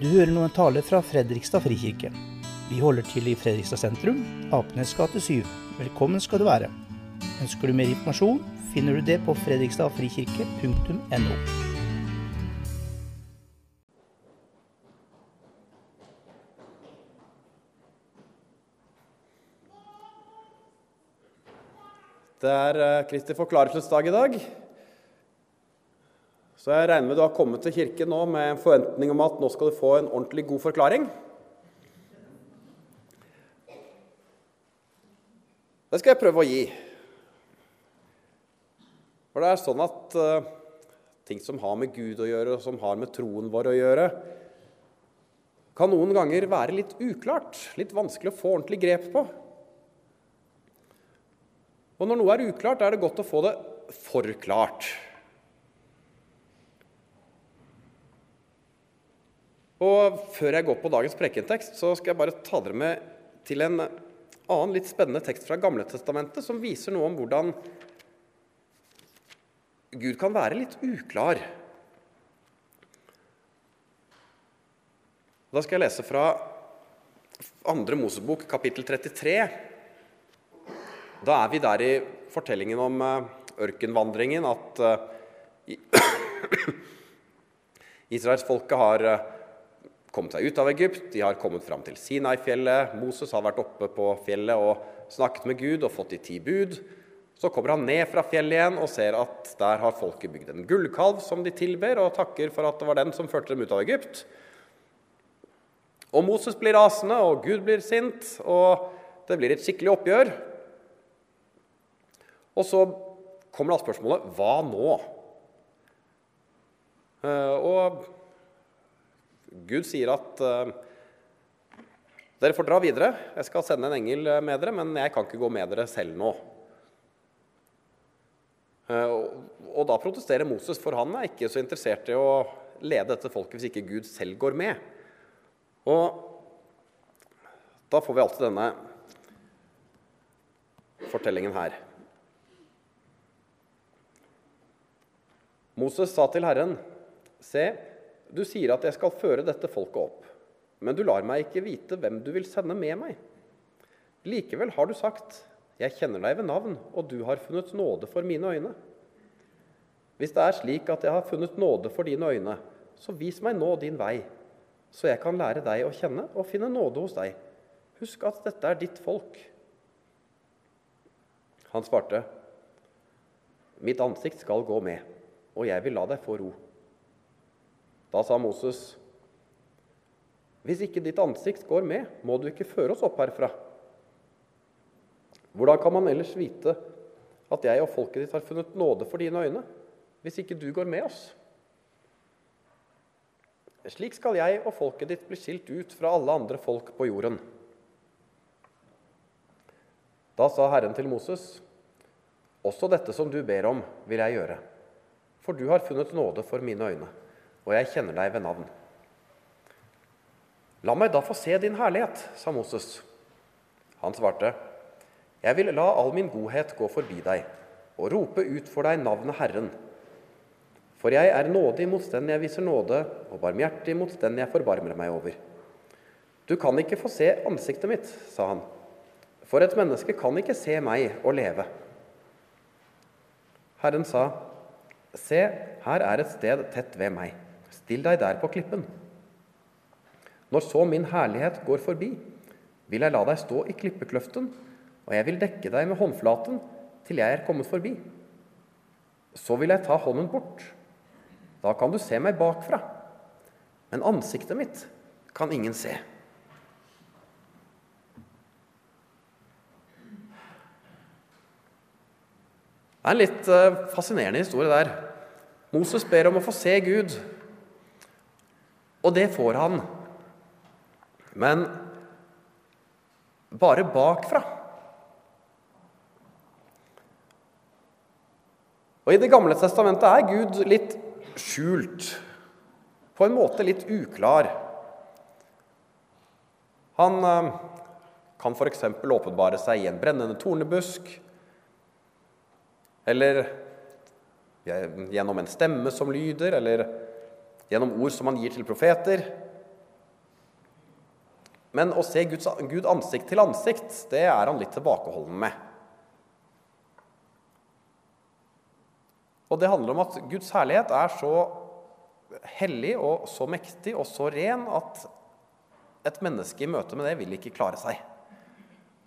Du hører nå en tale fra Fredrikstad frikirke. Vi holder til i Fredrikstad sentrum, Apenes gate 7. Velkommen skal du være. Ønsker du mer informasjon, finner du det på fredrikstadfrikirke.no. Det er eh, Kristi forklarelsesdag i dag. Så jeg regner med du har kommet til kirken nå med en forventning om at nå skal du få en ordentlig god forklaring. Det skal jeg prøve å gi. For det er sånn at uh, ting som har med Gud å gjøre, og som har med troen vår å gjøre, kan noen ganger være litt uklart, litt vanskelig å få ordentlig grep på. Og når noe er uklart, er det godt å få det forklart. Og Før jeg går på dagens prekentekst, så skal jeg bare ta dere med til en annen litt spennende tekst fra Gamletestamentet som viser noe om hvordan Gud kan være litt uklar. Da skal jeg lese fra 2. Mosebok, kapittel 33. Da er vi der i fortellingen om eh, ørkenvandringen at Israelsfolket har eh, kommet seg ut av Egypt, de har kommet fram til Sinai-fjellet. Moses har vært oppe på fjellet og snakket med Gud og fått de ti bud. Så kommer han ned fra fjellet igjen og ser at der har folket bygd en gullkalv som de tilber, og takker for at det var den som førte dem ut av Egypt. Og Moses blir rasende, og Gud blir sint, og det blir et skikkelig oppgjør. Og så kommer da spørsmålet hva nå? Eh, og Gud sier at uh, dere får dra videre. Jeg skal sende en engel med dere, men jeg kan ikke gå med dere selv nå. Og, og da protesterer Moses, for han er ikke så interessert i å lede dette folket hvis ikke Gud selv går med. Og da får vi alltid denne fortellingen her. Moses sa til Herren, se, du sier at jeg skal føre dette folket opp, men du lar meg ikke vite hvem du vil sende med meg. Likevel har du sagt, jeg kjenner deg ved navn, og du har funnet nåde for mine øyne. Hvis det er slik at jeg har funnet nåde for dine øyne, så vis meg nå din vei, så jeg kan lære deg å kjenne og finne nåde hos deg. Husk at dette er ditt folk. Han svarte, Mitt ansikt skal gå med, og jeg vil la deg få ro. Da sa Moses, hvis ikke ditt ansikt går med, må du ikke føre oss opp herfra. Hvordan kan man ellers vite at jeg og folket ditt har funnet nåde for dine øyne, hvis ikke du går med oss? Slik skal jeg og folket ditt bli skilt ut fra alle andre folk på jorden. Da sa Herren til Moses, også dette som du ber om, vil jeg gjøre, for du har funnet nåde for mine øyne og jeg kjenner deg ved navn. La meg da få se din herlighet, sa Moses. Han svarte, Jeg vil la all min godhet gå forbi deg og rope ut for deg navnet Herren. For jeg er nådig mot den jeg viser nåde, og barmhjertig mot den jeg forbarmer meg over. Du kan ikke få se ansiktet mitt, sa han, for et menneske kan ikke se meg og leve. Herren sa, Se, her er et sted tett ved meg. Still deg der på klippen. Når så min herlighet går forbi, vil jeg la deg stå i klippekløften, og jeg vil dekke deg med håndflaten til jeg er kommet forbi. Så vil jeg ta hånden bort. Da kan du se meg bakfra, men ansiktet mitt kan ingen se. Det er en litt eh, fascinerende historie der. Moses ber om å få se Gud. Og det får han. Men bare bakfra. Og I Det gamle testamentet er Gud litt skjult, på en måte litt uklar. Han eh, kan f.eks. åpenbare seg i en brennende tornebusk, eller gjennom en stemme som lyder, eller gjennom ord som han gir til profeter. Men å se Guds, Gud ansikt til ansikt, det er han litt tilbakeholden med. Og det handler om at Guds herlighet er så hellig og så mektig og så ren at et menneske i møte med det vil ikke klare seg.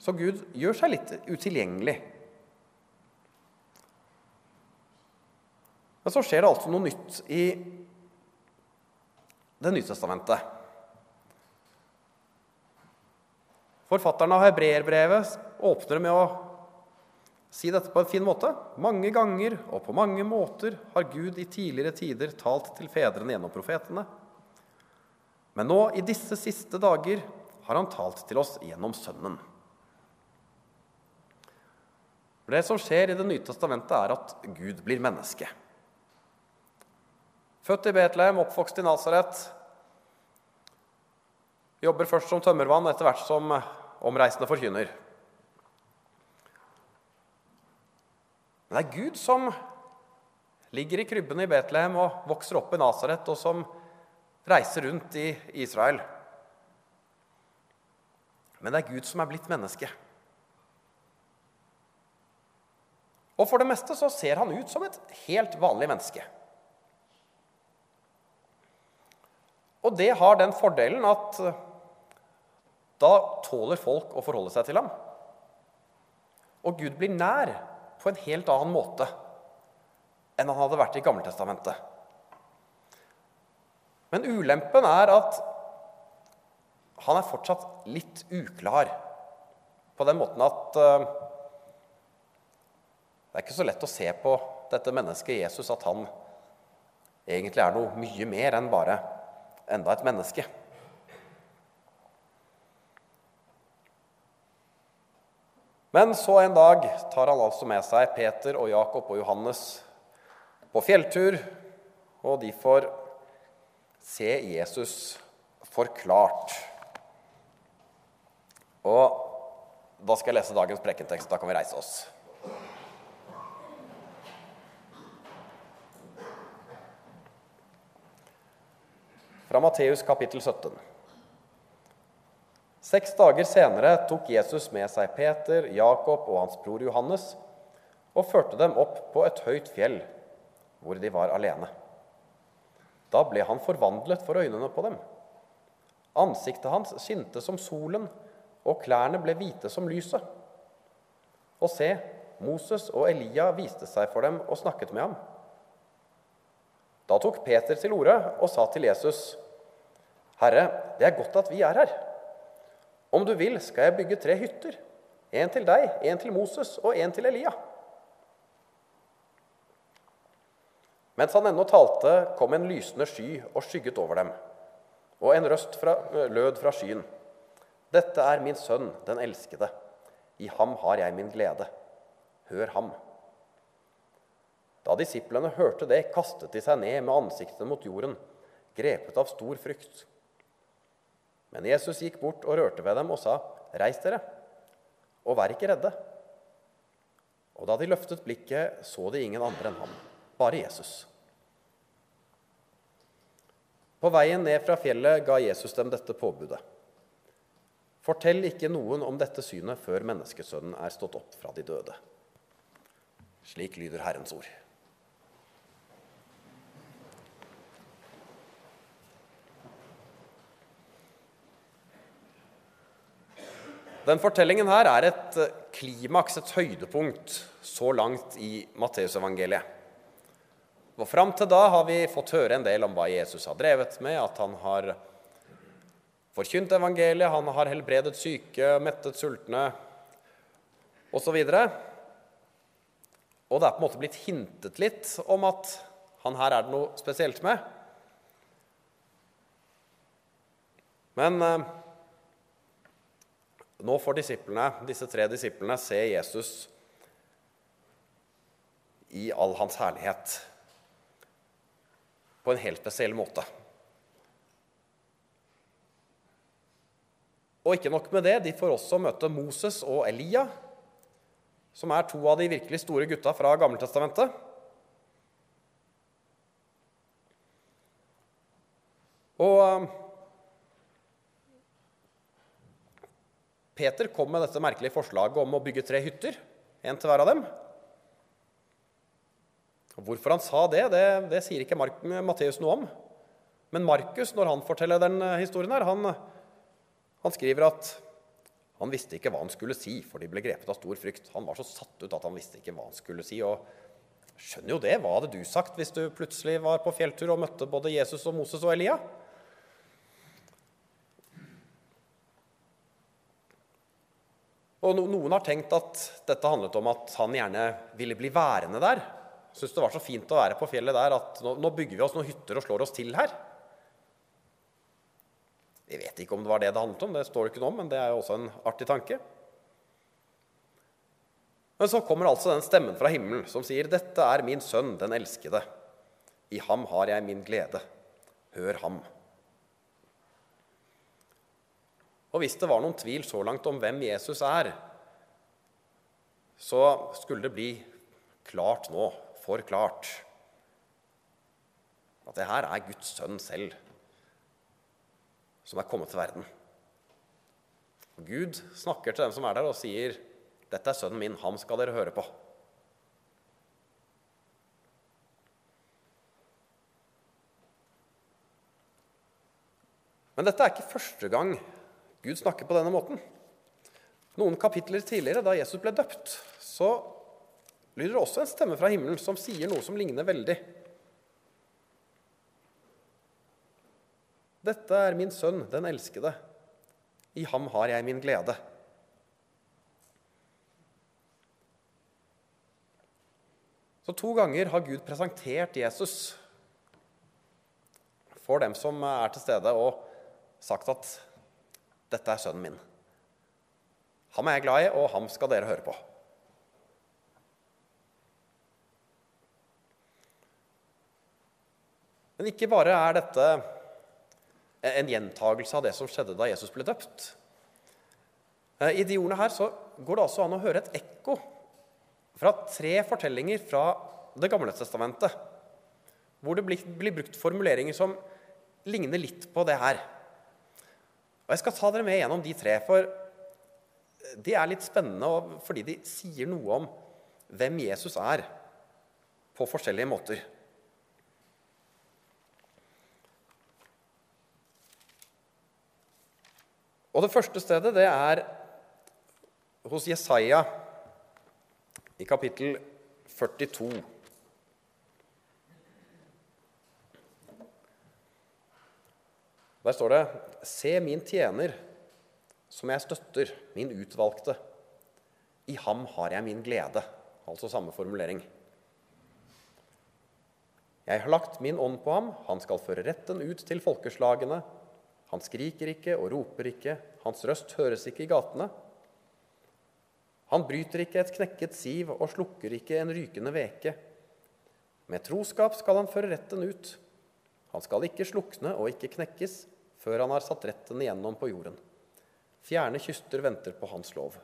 Så Gud gjør seg litt utilgjengelig. Men så skjer det altså noe nytt i Det nye testamentet. Forfatteren av hebreerbrevet åpner med å si dette på en fin måte. Mange ganger og på mange måter har Gud i tidligere tider talt til fedrene gjennom profetene. Men nå, i disse siste dager, har han talt til oss gjennom Sønnen. Det som skjer i Det nye testamentet, er at Gud blir menneske. Født i Betlehem, oppvokst i Nasaret. Jobber først som tømmervann, etter hvert som omreisende forkynner. Men det er Gud som ligger i krybben i Betlehem og vokser opp i Nasaret, og som reiser rundt i Israel. Men det er Gud som er blitt menneske. Og for det meste så ser han ut som et helt vanlig menneske. Og det har den fordelen at da tåler folk å forholde seg til ham. Og Gud blir nær på en helt annen måte enn han hadde vært i Gammeltestamentet. Men ulempen er at han er fortsatt litt uklar. På den måten at uh, det er ikke så lett å se på dette mennesket Jesus at han egentlig er noe mye mer enn bare enda et menneske. Men så en dag tar han altså med seg Peter og Jakob og Johannes på fjelltur, og de får se Jesus forklart. Og da skal jeg lese dagens prekentekst. Da kan vi reise oss. Fra Matteus kapittel 17. Seks dager senere tok Jesus med seg Peter, Jakob og hans bror Johannes og førte dem opp på et høyt fjell, hvor de var alene. Da ble han forvandlet for øynene på dem. Ansiktet hans skinte som solen, og klærne ble hvite som lyset. Og se, Moses og Elia viste seg for dem og snakket med ham. Da tok Peter til orde og sa til Jesus, 'Herre, det er godt at vi er her.' Om du vil, skal jeg bygge tre hytter. En til deg, en til Moses og en til Elia. Mens han ennå talte, kom en lysende sky og skygget over dem. Og en røst fra, lød fra skyen. Dette er min sønn, den elskede. I ham har jeg min glede. Hør ham. Da disiplene hørte det, kastet de seg ned med ansiktet mot jorden, grepet av stor frykt. Men Jesus gikk bort og rørte ved dem og sa, 'Reis dere, og vær ikke redde.' Og da de løftet blikket, så de ingen andre enn ham, bare Jesus. På veien ned fra fjellet ga Jesus dem dette påbudet. Fortell ikke noen om dette synet før menneskesønnen er stått opp fra de døde. Slik lyder Herrens ord. Den fortellingen her er et eh, klimaks, et høydepunkt, så langt i Matteusevangeliet. Og Fram til da har vi fått høre en del om hva Jesus har drevet med, at han har forkynt evangeliet, han har helbredet syke, mettet sultne osv. Og, og det er på en måte blitt hintet litt om at han her er det noe spesielt med. Men eh, nå får disiplene, disse tre disiplene se Jesus i all hans herlighet på en helt spesiell måte. Og ikke nok med det, de får også møte Moses og Elia, som er to av de virkelig store gutta fra Gammeltestamentet. Og Peter kom med dette merkelige forslaget om å bygge tre hytter, en til hver av dem. Hvorfor han sa det, det, det sier ikke Matteus noe om. Men Markus, når han forteller den eh, historien her, han, han skriver at han visste ikke hva han skulle si, for de ble grepet av stor frykt. Han var så satt ut at han visste ikke hva han skulle si. og Skjønner jo det. Hva hadde du sagt hvis du plutselig var på fjelltur og møtte både Jesus og Moses og Elia? Og Noen har tenkt at dette handlet om at han gjerne ville bli værende der. Syns det var så fint å være på fjellet der at nå, nå bygger vi oss noen hytter og slår oss til her. Vi vet ikke om det var det det handlet om, det står det ikke noe om, men det er jo også en artig tanke. Men så kommer altså den stemmen fra himmelen som sier, 'Dette er min sønn, den elskede. I ham har jeg min glede. Hør ham.' Og hvis det var noen tvil så langt om hvem Jesus er, så skulle det bli klart nå, forklart, at det her er Guds sønn selv som er kommet til verden. Og Gud snakker til dem som er der, og sier, 'Dette er sønnen min, ham skal dere høre på'. Men dette er ikke første gang Gud snakker på denne måten. Noen kapitler tidligere, da Jesus ble døpt, så lyder det også en stemme fra himmelen som sier noe som ligner veldig. Dette er min sønn, den elskede. I ham har jeg min glede. Så to ganger har Gud presentert Jesus for dem som er til stede, og sagt at 'Dette er sønnen min'. Ham er jeg glad i, og ham skal dere høre på. Men ikke bare er dette en gjentagelse av det som skjedde da Jesus ble døpt. Eh, I de ordene her så går det altså an å høre et ekko fra tre fortellinger fra Det gamle testamentet, hvor det blir brukt formuleringer som ligner litt på det her. Og Jeg skal ta dere med gjennom de tre, for de er litt spennende fordi de sier noe om hvem Jesus er, på forskjellige måter. Og Det første stedet det er hos Jesaja i kapittel 42. Der står det Se min tjener, som jeg støtter, min utvalgte. I ham har jeg min glede. Altså samme formulering. Jeg har lagt min ånd på ham, han skal føre retten ut til folkeslagene. Han skriker ikke og roper ikke, hans røst høres ikke i gatene. Han bryter ikke et knekket siv og slukker ikke en rykende veke. Med troskap skal han føre retten ut. Han skal ikke slukne og ikke knekkes før han har satt retten igjennom på jorden. Fjerne kyster venter på hans lov.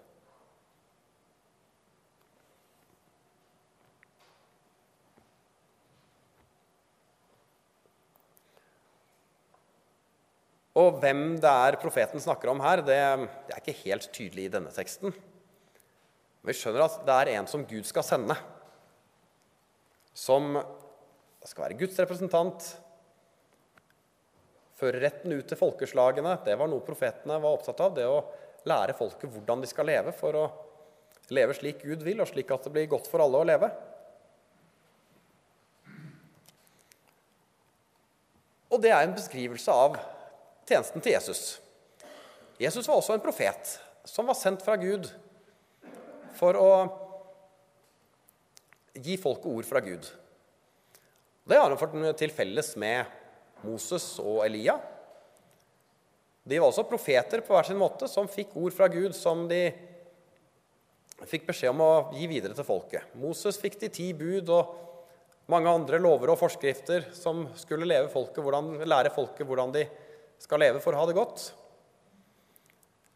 Og hvem det er profeten snakker om her, det, det er ikke helt tydelig i denne teksten. Men vi skjønner at det er en som Gud skal sende. Som skal være Guds representant. Føre retten ut til folkeslagene. Det var noe profetene var opptatt av. Det å lære folket hvordan de skal leve for å leve slik Gud vil, og slik at det blir godt for alle å leve. Og det er en beskrivelse av tjenesten til Jesus. Jesus var også en profet som var sendt fra Gud for å gi folket ord fra Gud. Det har han fått til felles med Moses og Elia. De var også profeter på hver sin måte, som fikk ord fra Gud som de fikk beskjed om å gi videre til folket. Moses fikk de ti bud og mange andre lover og forskrifter som skulle folket, hvordan, lære folket hvordan de skal leve for å ha det godt.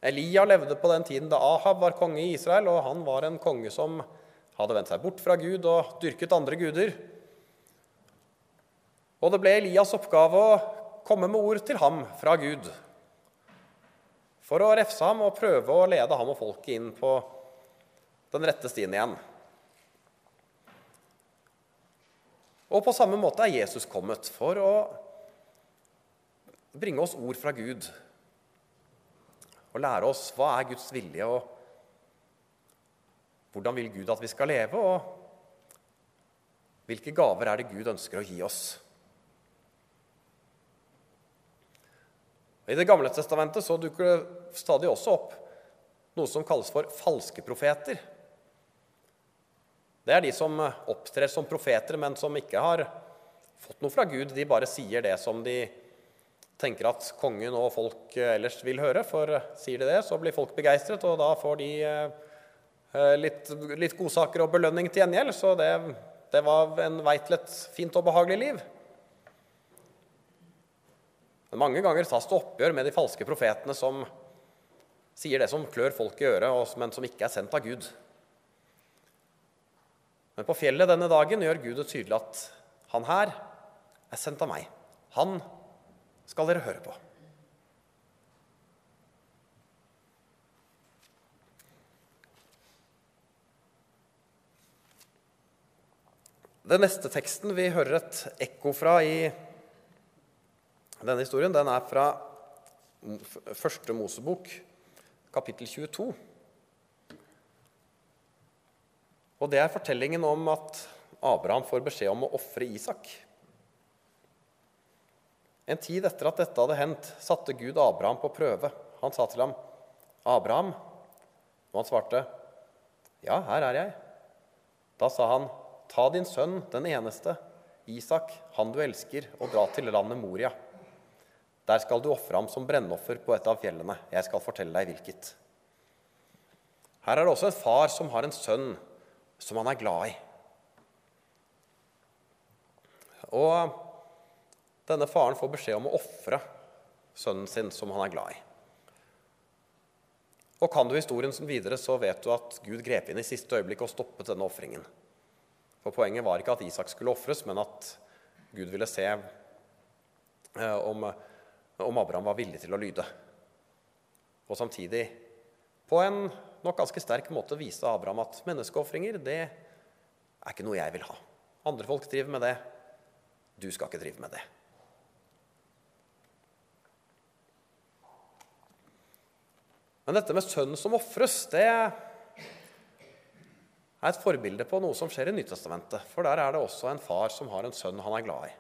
Elia levde på den tiden da Ahab var konge i Israel, og han var en konge som hadde vendt seg bort fra Gud og dyrket andre guder. Og det ble Elias oppgave å komme med ord til ham fra Gud for å refse ham og prøve å lede ham og folket inn på den rette stien igjen. Og på samme måte er Jesus kommet for å bringe oss ord fra Gud og lære oss hva er Guds vilje, og hvordan vil Gud at vi skal leve, og hvilke gaver er det Gud ønsker å gi oss. I Det gamle testamentet så dukker det stadig også opp noe som kalles for falske profeter. Det er de som opptrer som profeter, men som ikke har fått noe fra Gud. De bare sier det som de tenker at kongen og folk ellers vil høre. For sier de det, så blir folk begeistret, og da får de eh, litt, litt godsaker og belønning til gjengjeld. Så det, det var en vei til et fint og behagelig liv. Men mange ganger tas det oppgjør med de falske profetene som sier det som klør folk i øret, men som ikke er sendt av Gud. Men på fjellet denne dagen gjør Gud det tydelig at han her er sendt av meg. Han skal dere høre på. Den neste teksten vi hører et ekko fra i denne historien, den er fra første Mosebok, kapittel 22. Og det er fortellingen om at Abraham får beskjed om å ofre Isak. En tid etter at dette hadde hendt, satte Gud Abraham på prøve. Han sa til ham, 'Abraham.' Og han svarte, 'Ja, her er jeg.' Da sa han, 'Ta din sønn, den eneste, Isak, han du elsker, og dra til landet Moria.' Der skal du ofre ham som brennoffer på et av fjellene. Jeg skal fortelle deg hvilket. Her er det også en far som har en sønn som han er glad i. Og denne faren får beskjed om å ofre sønnen sin, som han er glad i. Og Kan du historien videre, så vet du at Gud grep inn i siste øyeblikk og stoppet denne ofringen. For Poenget var ikke at Isak skulle ofres, men at Gud ville se eh, om, om Abraham var villig til å lyde. Og samtidig, på en nok ganske sterk måte, viste Abraham at menneskeofringer det er ikke noe jeg vil ha. Andre folk driver med det. Du skal ikke drive med det. Men dette med sønnen som ofres, det er et forbilde på noe som skjer i Nytestamentet. For der er det også en far som har en sønn han er glad i,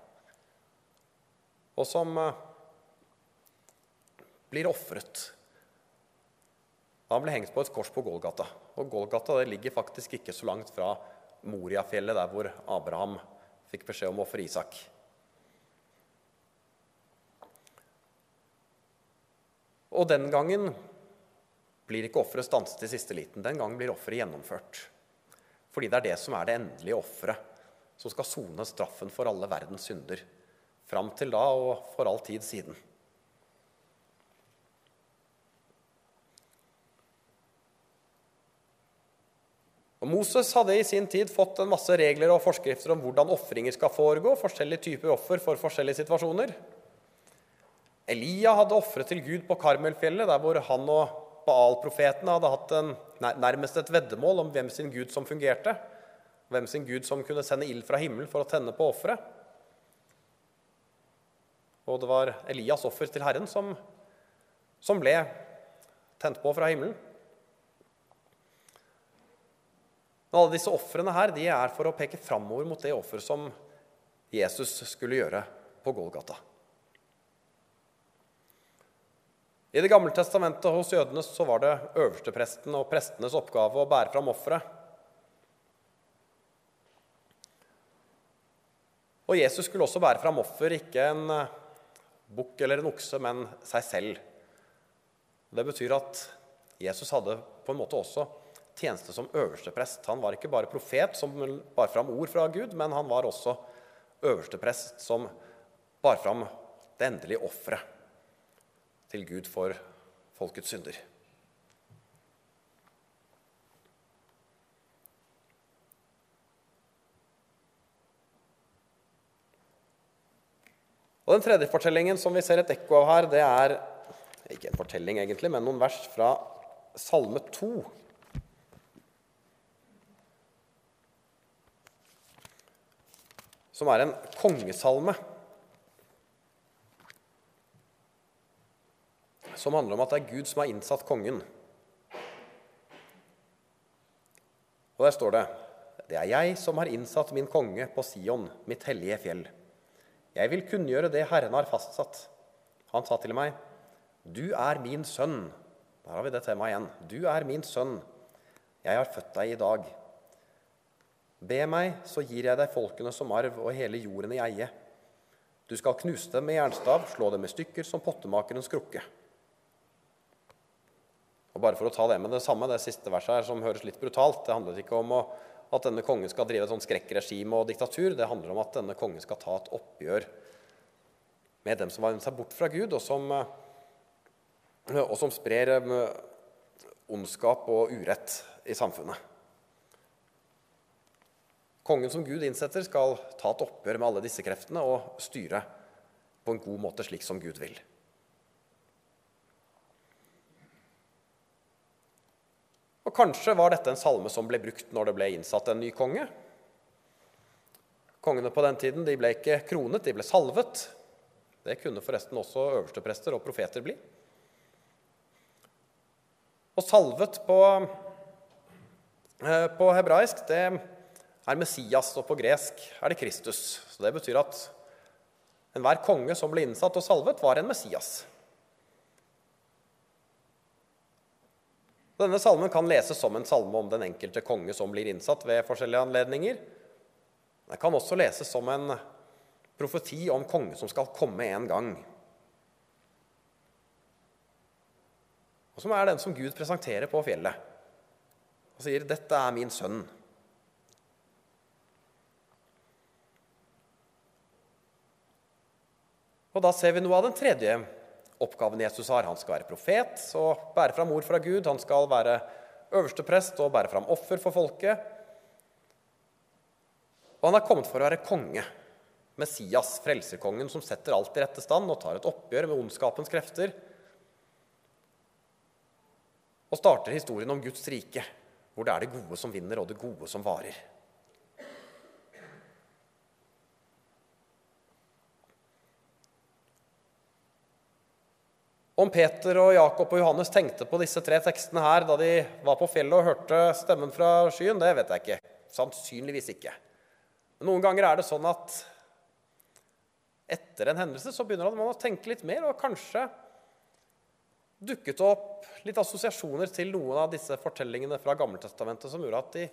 og som eh, blir ofret. Han ble hengt på et kors på Golgata. Og Golgata ligger faktisk ikke så langt fra Moriafjellet, der hvor Abraham fikk beskjed om å ofre Isak. Og den gangen blir ikke offeret stanset i siste liten. Den gangen blir offeret gjennomført. Fordi det er det som er det endelige offeret, som skal sone straffen for alle verdens synder. Fram til da og for all tid siden. Og Moses hadde i sin tid fått en masse regler og forskrifter om hvordan ofringer skal foregå, forskjellige typer offer for forskjellige situasjoner. Elia hadde ofret til Gud på Karmelfjellet, der hvor han og Baal-profetene hadde hatt en, nærmest et veddemål om hvem sin gud som fungerte. Hvem sin gud som kunne sende ild fra himmelen for å tenne på offeret. Og det var Elias' offer til Herren som, som ble tent på fra himmelen. Men alle disse ofrene her de er for å peke framover mot det offer som Jesus skulle gjøre på Golgata. I Det gamle testamentet hos jødene så var det øverstepresten og prestenes oppgave å bære fram offeret. Og Jesus skulle også bære fram offer, ikke en eh, bukk eller en okse, men seg selv. Det betyr at Jesus hadde på en måte også tjeneste som øversteprest. Han var ikke bare profet som bar fram ord fra Gud, men han var også øversteprest som bar fram det endelige offeret til Gud for folkets synder. Og Den tredje fortellingen som vi ser et ekko av her, det er ikke en fortelling egentlig, men noen vers fra Salme 2. Som er en kongesalme. Som handler om at det er Gud som har innsatt kongen. Og der står det Det er jeg som har innsatt min konge på Sion, mitt hellige fjell. Jeg vil kunngjøre det Herren har fastsatt. Han sa til meg, Du er min sønn. Der har vi det temaet igjen. Du er min sønn. Jeg har født deg i dag. Be meg, så gir jeg deg folkene som arv og hele jorden i eie. Du skal knuse dem med jernstav, slå dem i stykker som pottemakerens krukke. Og bare for å ta det med det samme, det siste verset her, som høres litt brutalt Det handler ikke om å, at denne kongen skal drive et sånt skrekkregime og diktatur. Det handler om at denne kongen skal ta et oppgjør med dem som har vendt seg bort fra Gud, og som, og som sprer eh, ondskap og urett i samfunnet. Kongen som Gud innsetter, skal ta et oppgjør med alle disse kreftene og styre på en god måte, slik som Gud vil. Og Kanskje var dette en salme som ble brukt når det ble innsatt en ny konge. Kongene på den tiden de ble ikke kronet, de ble salvet. Det kunne forresten også øversteprester og profeter bli. Og salvet på, eh, på hebraisk det er Messias, og på gresk er det Kristus. Så Det betyr at enhver konge som ble innsatt og salvet, var en Messias. Denne salmen kan leses som en salme om den enkelte konge som blir innsatt ved forskjellige anledninger. Den kan også leses som en profeti om konge som skal komme en gang. Og som er den som Gud presenterer på fjellet. Og sier 'Dette er min sønn'. Og da ser vi noe av den tredje oppgaven Jesus har. Han skal være profet og bære fram ord fra Gud. Han skal være øversteprest og bære fram offer for folket. Og han er kommet for å være konge. Messias, frelserkongen, som setter alt i rette stand og tar et oppgjør med ondskapens krefter. Og starter historien om Guds rike, hvor det er det gode som vinner, og det gode som varer. Om Peter og Jakob og Johannes tenkte på disse tre tekstene her da de var på fjellet og hørte stemmen fra skyen, det vet jeg ikke. Sannsynligvis ikke. Men noen ganger er det sånn at etter en hendelse så begynner man å tenke litt mer, og kanskje dukket opp litt assosiasjoner til noen av disse fortellingene fra Gammeltestamentet som gjorde at de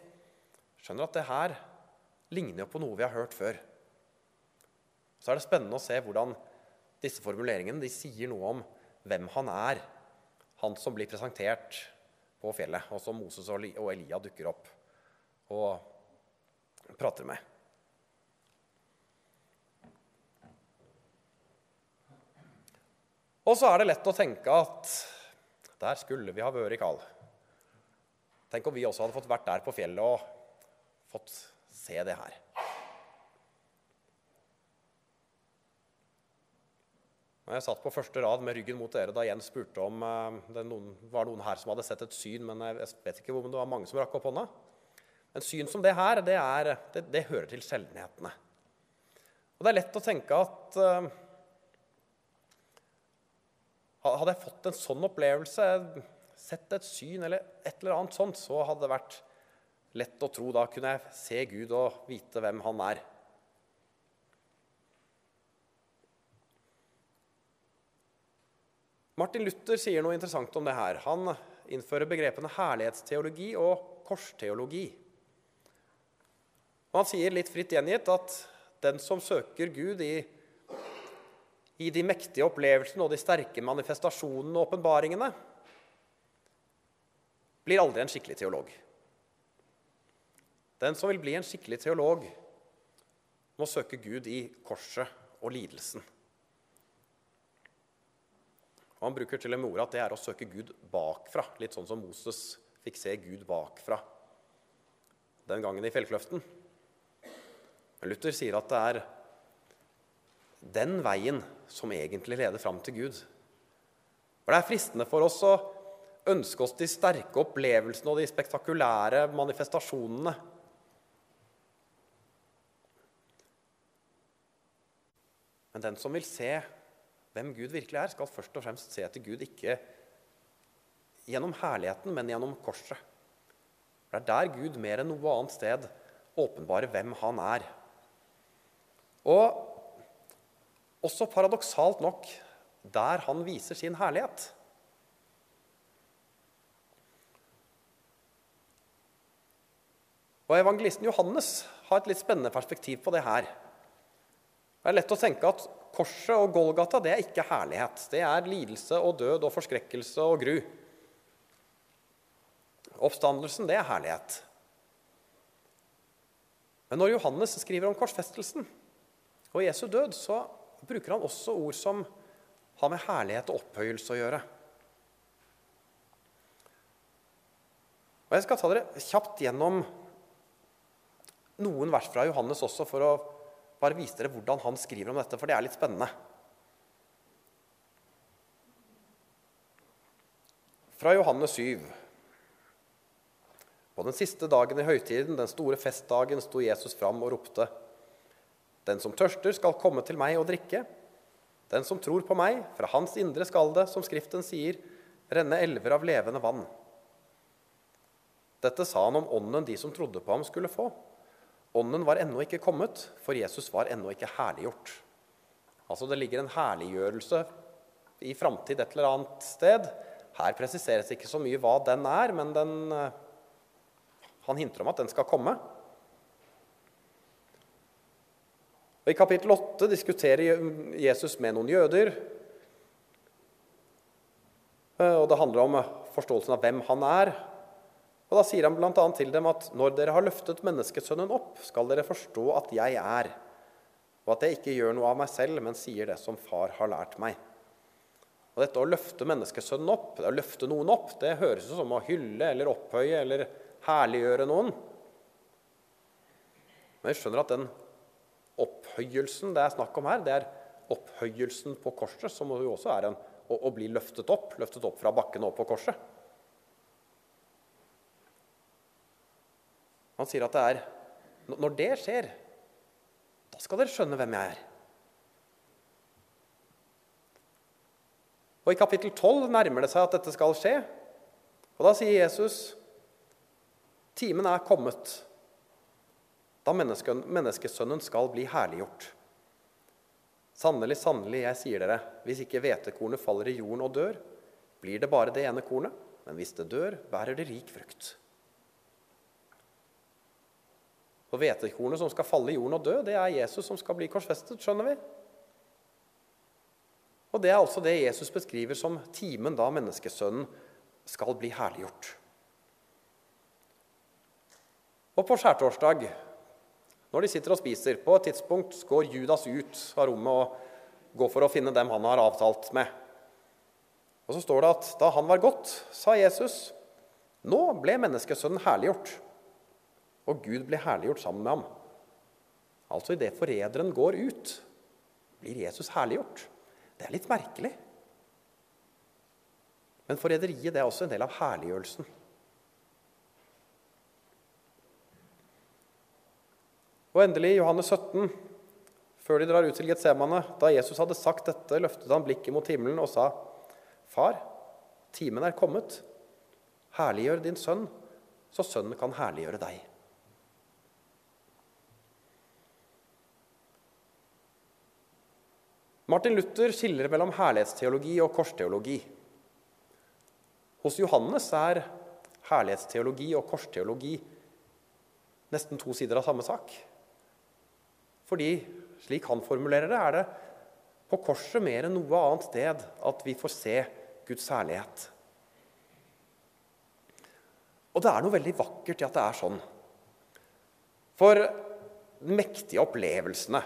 skjønner at det her ligner jo på noe vi har hørt før. Så er det spennende å se hvordan disse formuleringene de sier noe om hvem han er, han som blir presentert på fjellet, og som Moses og Elia dukker opp og prater med. Og så er det lett å tenke at der skulle vi ha vært, Karl. Tenk om vi også hadde fått vært der på fjellet og fått se det her. Jeg satt på første rad med ryggen mot dere da Jens spurte om uh, det noen, var noen her som hadde sett et syn, men jeg vet ikke om det var mange som rakk opp hånda. En syn som det her, det, er, det, det hører til sjeldenhetene. Og det er lett å tenke at uh, Hadde jeg fått en sånn opplevelse, sett et syn eller et eller annet sånt, så hadde det vært lett å tro. Da kunne jeg se Gud og vite hvem han er. Martin Luther sier noe interessant om det her. Han innfører begrepene herlighetsteologi og korsteologi. Og han sier litt fritt gjengitt at den som søker Gud i, i de mektige opplevelsene og de sterke manifestasjonene og åpenbaringene, blir aldri en skikkelig teolog. Den som vil bli en skikkelig teolog, må søke Gud i korset og lidelsen. Og Han bruker til og med ordet at det er å søke Gud bakfra, litt sånn som Moses fikk se Gud bakfra den gangen i fjellkløften. Men Luther sier at det er den veien som egentlig leder fram til Gud. For Det er fristende for oss å ønske oss de sterke opplevelsene og de spektakulære manifestasjonene. Men den som vil se hvem Gud virkelig er, skal først og fremst se etter Gud ikke gjennom herligheten, men gjennom korset. Det er der Gud mer enn noe annet sted åpenbarer hvem han er. Og også paradoksalt nok der han viser sin herlighet. Og Evangelisten Johannes har et litt spennende perspektiv på det her. Det er lett å tenke at korset og Golgata det er ikke herlighet. Det er lidelse og død og forskrekkelse og gru. Oppstandelsen, det er herlighet. Men når Johannes skriver om korsfestelsen og Jesu død, så bruker han også ord som har med herlighet og opphøyelse å gjøre. Og Jeg skal ta dere kjapt gjennom noen vers fra Johannes også for å bare vise dere hvordan han skriver om dette, for det er litt spennende. Fra Johannes 7. På den siste dagen i høytiden, den store festdagen, sto Jesus fram og ropte:" Den som tørster, skal komme til meg og drikke. Den som tror på meg, fra hans indre skal det, som Skriften sier, renne elver av levende vann. Dette sa han om ånden de som trodde på ham, skulle få. Ånden var ennå ikke kommet, for Jesus var ennå ikke herliggjort. Altså Det ligger en herliggjørelse i framtid et eller annet sted. Her presiseres ikke så mye hva den er, men den, eh, han hinter om at den skal komme. Og I kapittel 8 diskuterer Jesus med noen jøder. Eh, og Det handler om forståelsen av hvem han er, og Da sier han bl.a. til dem at når dere har løftet menneskesønnen opp, skal dere forstå at jeg er, og at jeg ikke gjør noe av meg selv, men sier det som far har lært meg. Og Dette å løfte menneskesønnen opp, det å løfte noen opp, det høres ut som å hylle eller opphøye eller herliggjøre noen. Men vi skjønner at den opphøyelsen det er snakk om her, det er opphøyelsen på korset, som jo også er en, å, å bli løftet opp, løftet opp fra bakken og opp på korset. Han sier at det er Når det skjer, da skal dere skjønne hvem jeg er. Og I kapittel 12 nærmer det seg at dette skal skje. Og Da sier Jesus timen er kommet da menneskesønnen skal bli herliggjort. Sannelig, sannelig, jeg sier dere, hvis ikke hvetekornet faller i jorden og dør, blir det bare det ene kornet, men hvis det dør, bærer det rik frukt. Og hvetekornet som skal falle i jorden og dø, det er Jesus som skal bli korsfestet. skjønner vi? Og Det er altså det Jesus beskriver som timen da menneskesønnen skal bli herliggjort. Og på skjærtorsdag, når de sitter og spiser, på et tidspunkt går Judas ut av rommet og går for å finne dem han har avtalt med. Og Så står det at da han var gått, sa Jesus, nå ble menneskesønnen herliggjort og Gud blir herliggjort sammen med ham. Altså idet forræderen går ut, blir Jesus herliggjort. Det er litt merkelig. Men forræderiet er også en del av herliggjørelsen. Og endelig, Johannes 17, før de drar ut til Getsemane, da Jesus hadde sagt dette, løftet han blikket mot himmelen og sa, Far, timen er kommet. Herliggjør din sønn, så sønnen kan herliggjøre deg. Martin Luther skiller mellom herlighetsteologi og korsteologi. Hos Johannes er herlighetsteologi og korsteologi nesten to sider av samme sak. Fordi, slik han formulerer det, er det på korset mer enn noe annet sted at vi får se Guds herlighet. Og det er noe veldig vakkert i at det er sånn. For de mektige opplevelsene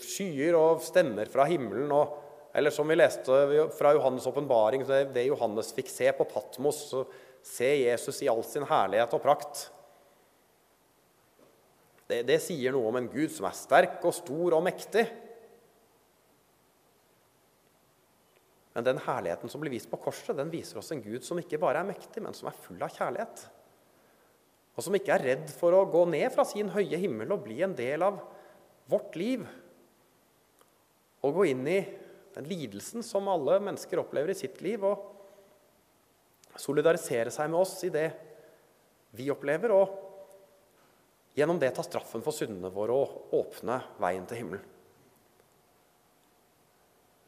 skyer og stemmer fra himmelen. Og, eller som vi leste fra Johannes' åpenbaring, det Johannes fikk se på Patmos, så se Jesus i all sin herlighet og prakt. Det, det sier noe om en Gud som er sterk og stor og mektig. Men den herligheten som blir vist på korset, den viser oss en Gud som ikke bare er mektig, men som er full av kjærlighet. Og som ikke er redd for å gå ned fra sin høye himmel og bli en del av vårt liv. Og gå inn i den lidelsen som alle mennesker opplever i sitt liv, og solidarisere seg med oss i det vi opplever, og gjennom det ta straffen for syndene våre og åpne veien til himmelen.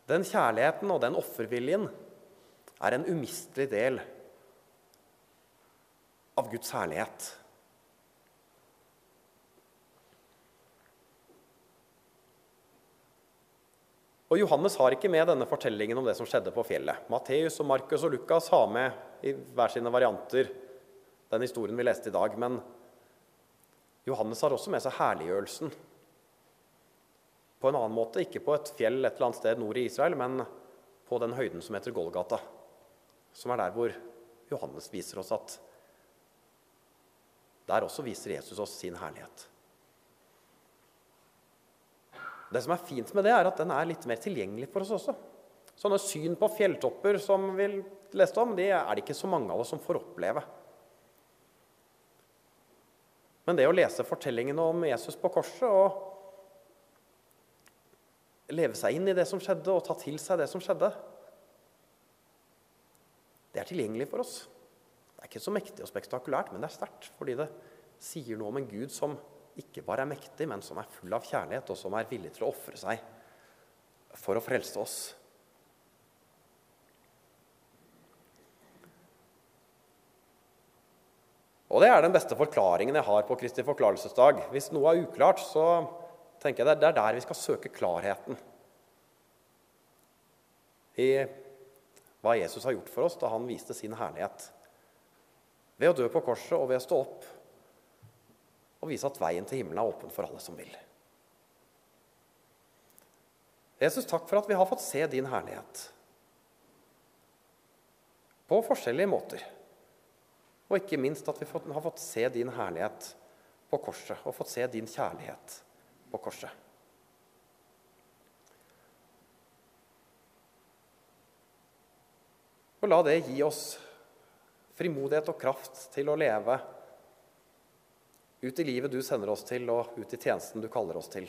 Den kjærligheten og den offerviljen er en umistelig del av Guds herlighet. Og Johannes har ikke med denne fortellingen om det som skjedde på fjellet. Matteus, og Markus og Lukas har med i hver sine varianter den historien vi leste i dag. Men Johannes har også med seg herliggjørelsen på en annen måte. Ikke på et fjell et eller annet sted nord i Israel, men på den høyden som heter Golgata. Som er der hvor Johannes viser oss at Der også viser Jesus oss sin herlighet. Det som er fint med det, er at den er litt mer tilgjengelig for oss også. Sånne syn på fjelltopper som vi leste om, de er det ikke så mange av oss som får oppleve. Men det å lese fortellingene om Jesus på korset og leve seg inn i det som skjedde, og ta til seg det som skjedde, det er tilgjengelig for oss. Det er ikke så mektig og spektakulært, men det er sterkt. Fordi det sier noe om en Gud som ikke bare er mektig, men som er full av kjærlighet, og som er villig til å ofre seg for å frelse oss. Og Det er den beste forklaringen jeg har på Kristi forklarelsesdag. Hvis noe er uklart, så tenker jeg Det er der vi skal søke klarheten i hva Jesus har gjort for oss da han viste sin herlighet. Ved å dø på korset og ved å stå opp og vise at veien til himmelen er åpen for alle som vil. Jesus, takk for at vi har fått se din herlighet på forskjellige måter. Og ikke minst at vi har fått se din herlighet på korset og fått se din kjærlighet på korset. Og la det gi oss frimodighet og kraft til å leve ut i livet du sender oss til, og ut i tjenesten du kaller oss til.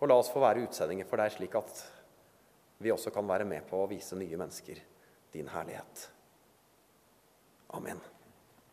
Og la oss få være utsendinger for deg, slik at vi også kan være med på å vise nye mennesker din herlighet. Amen.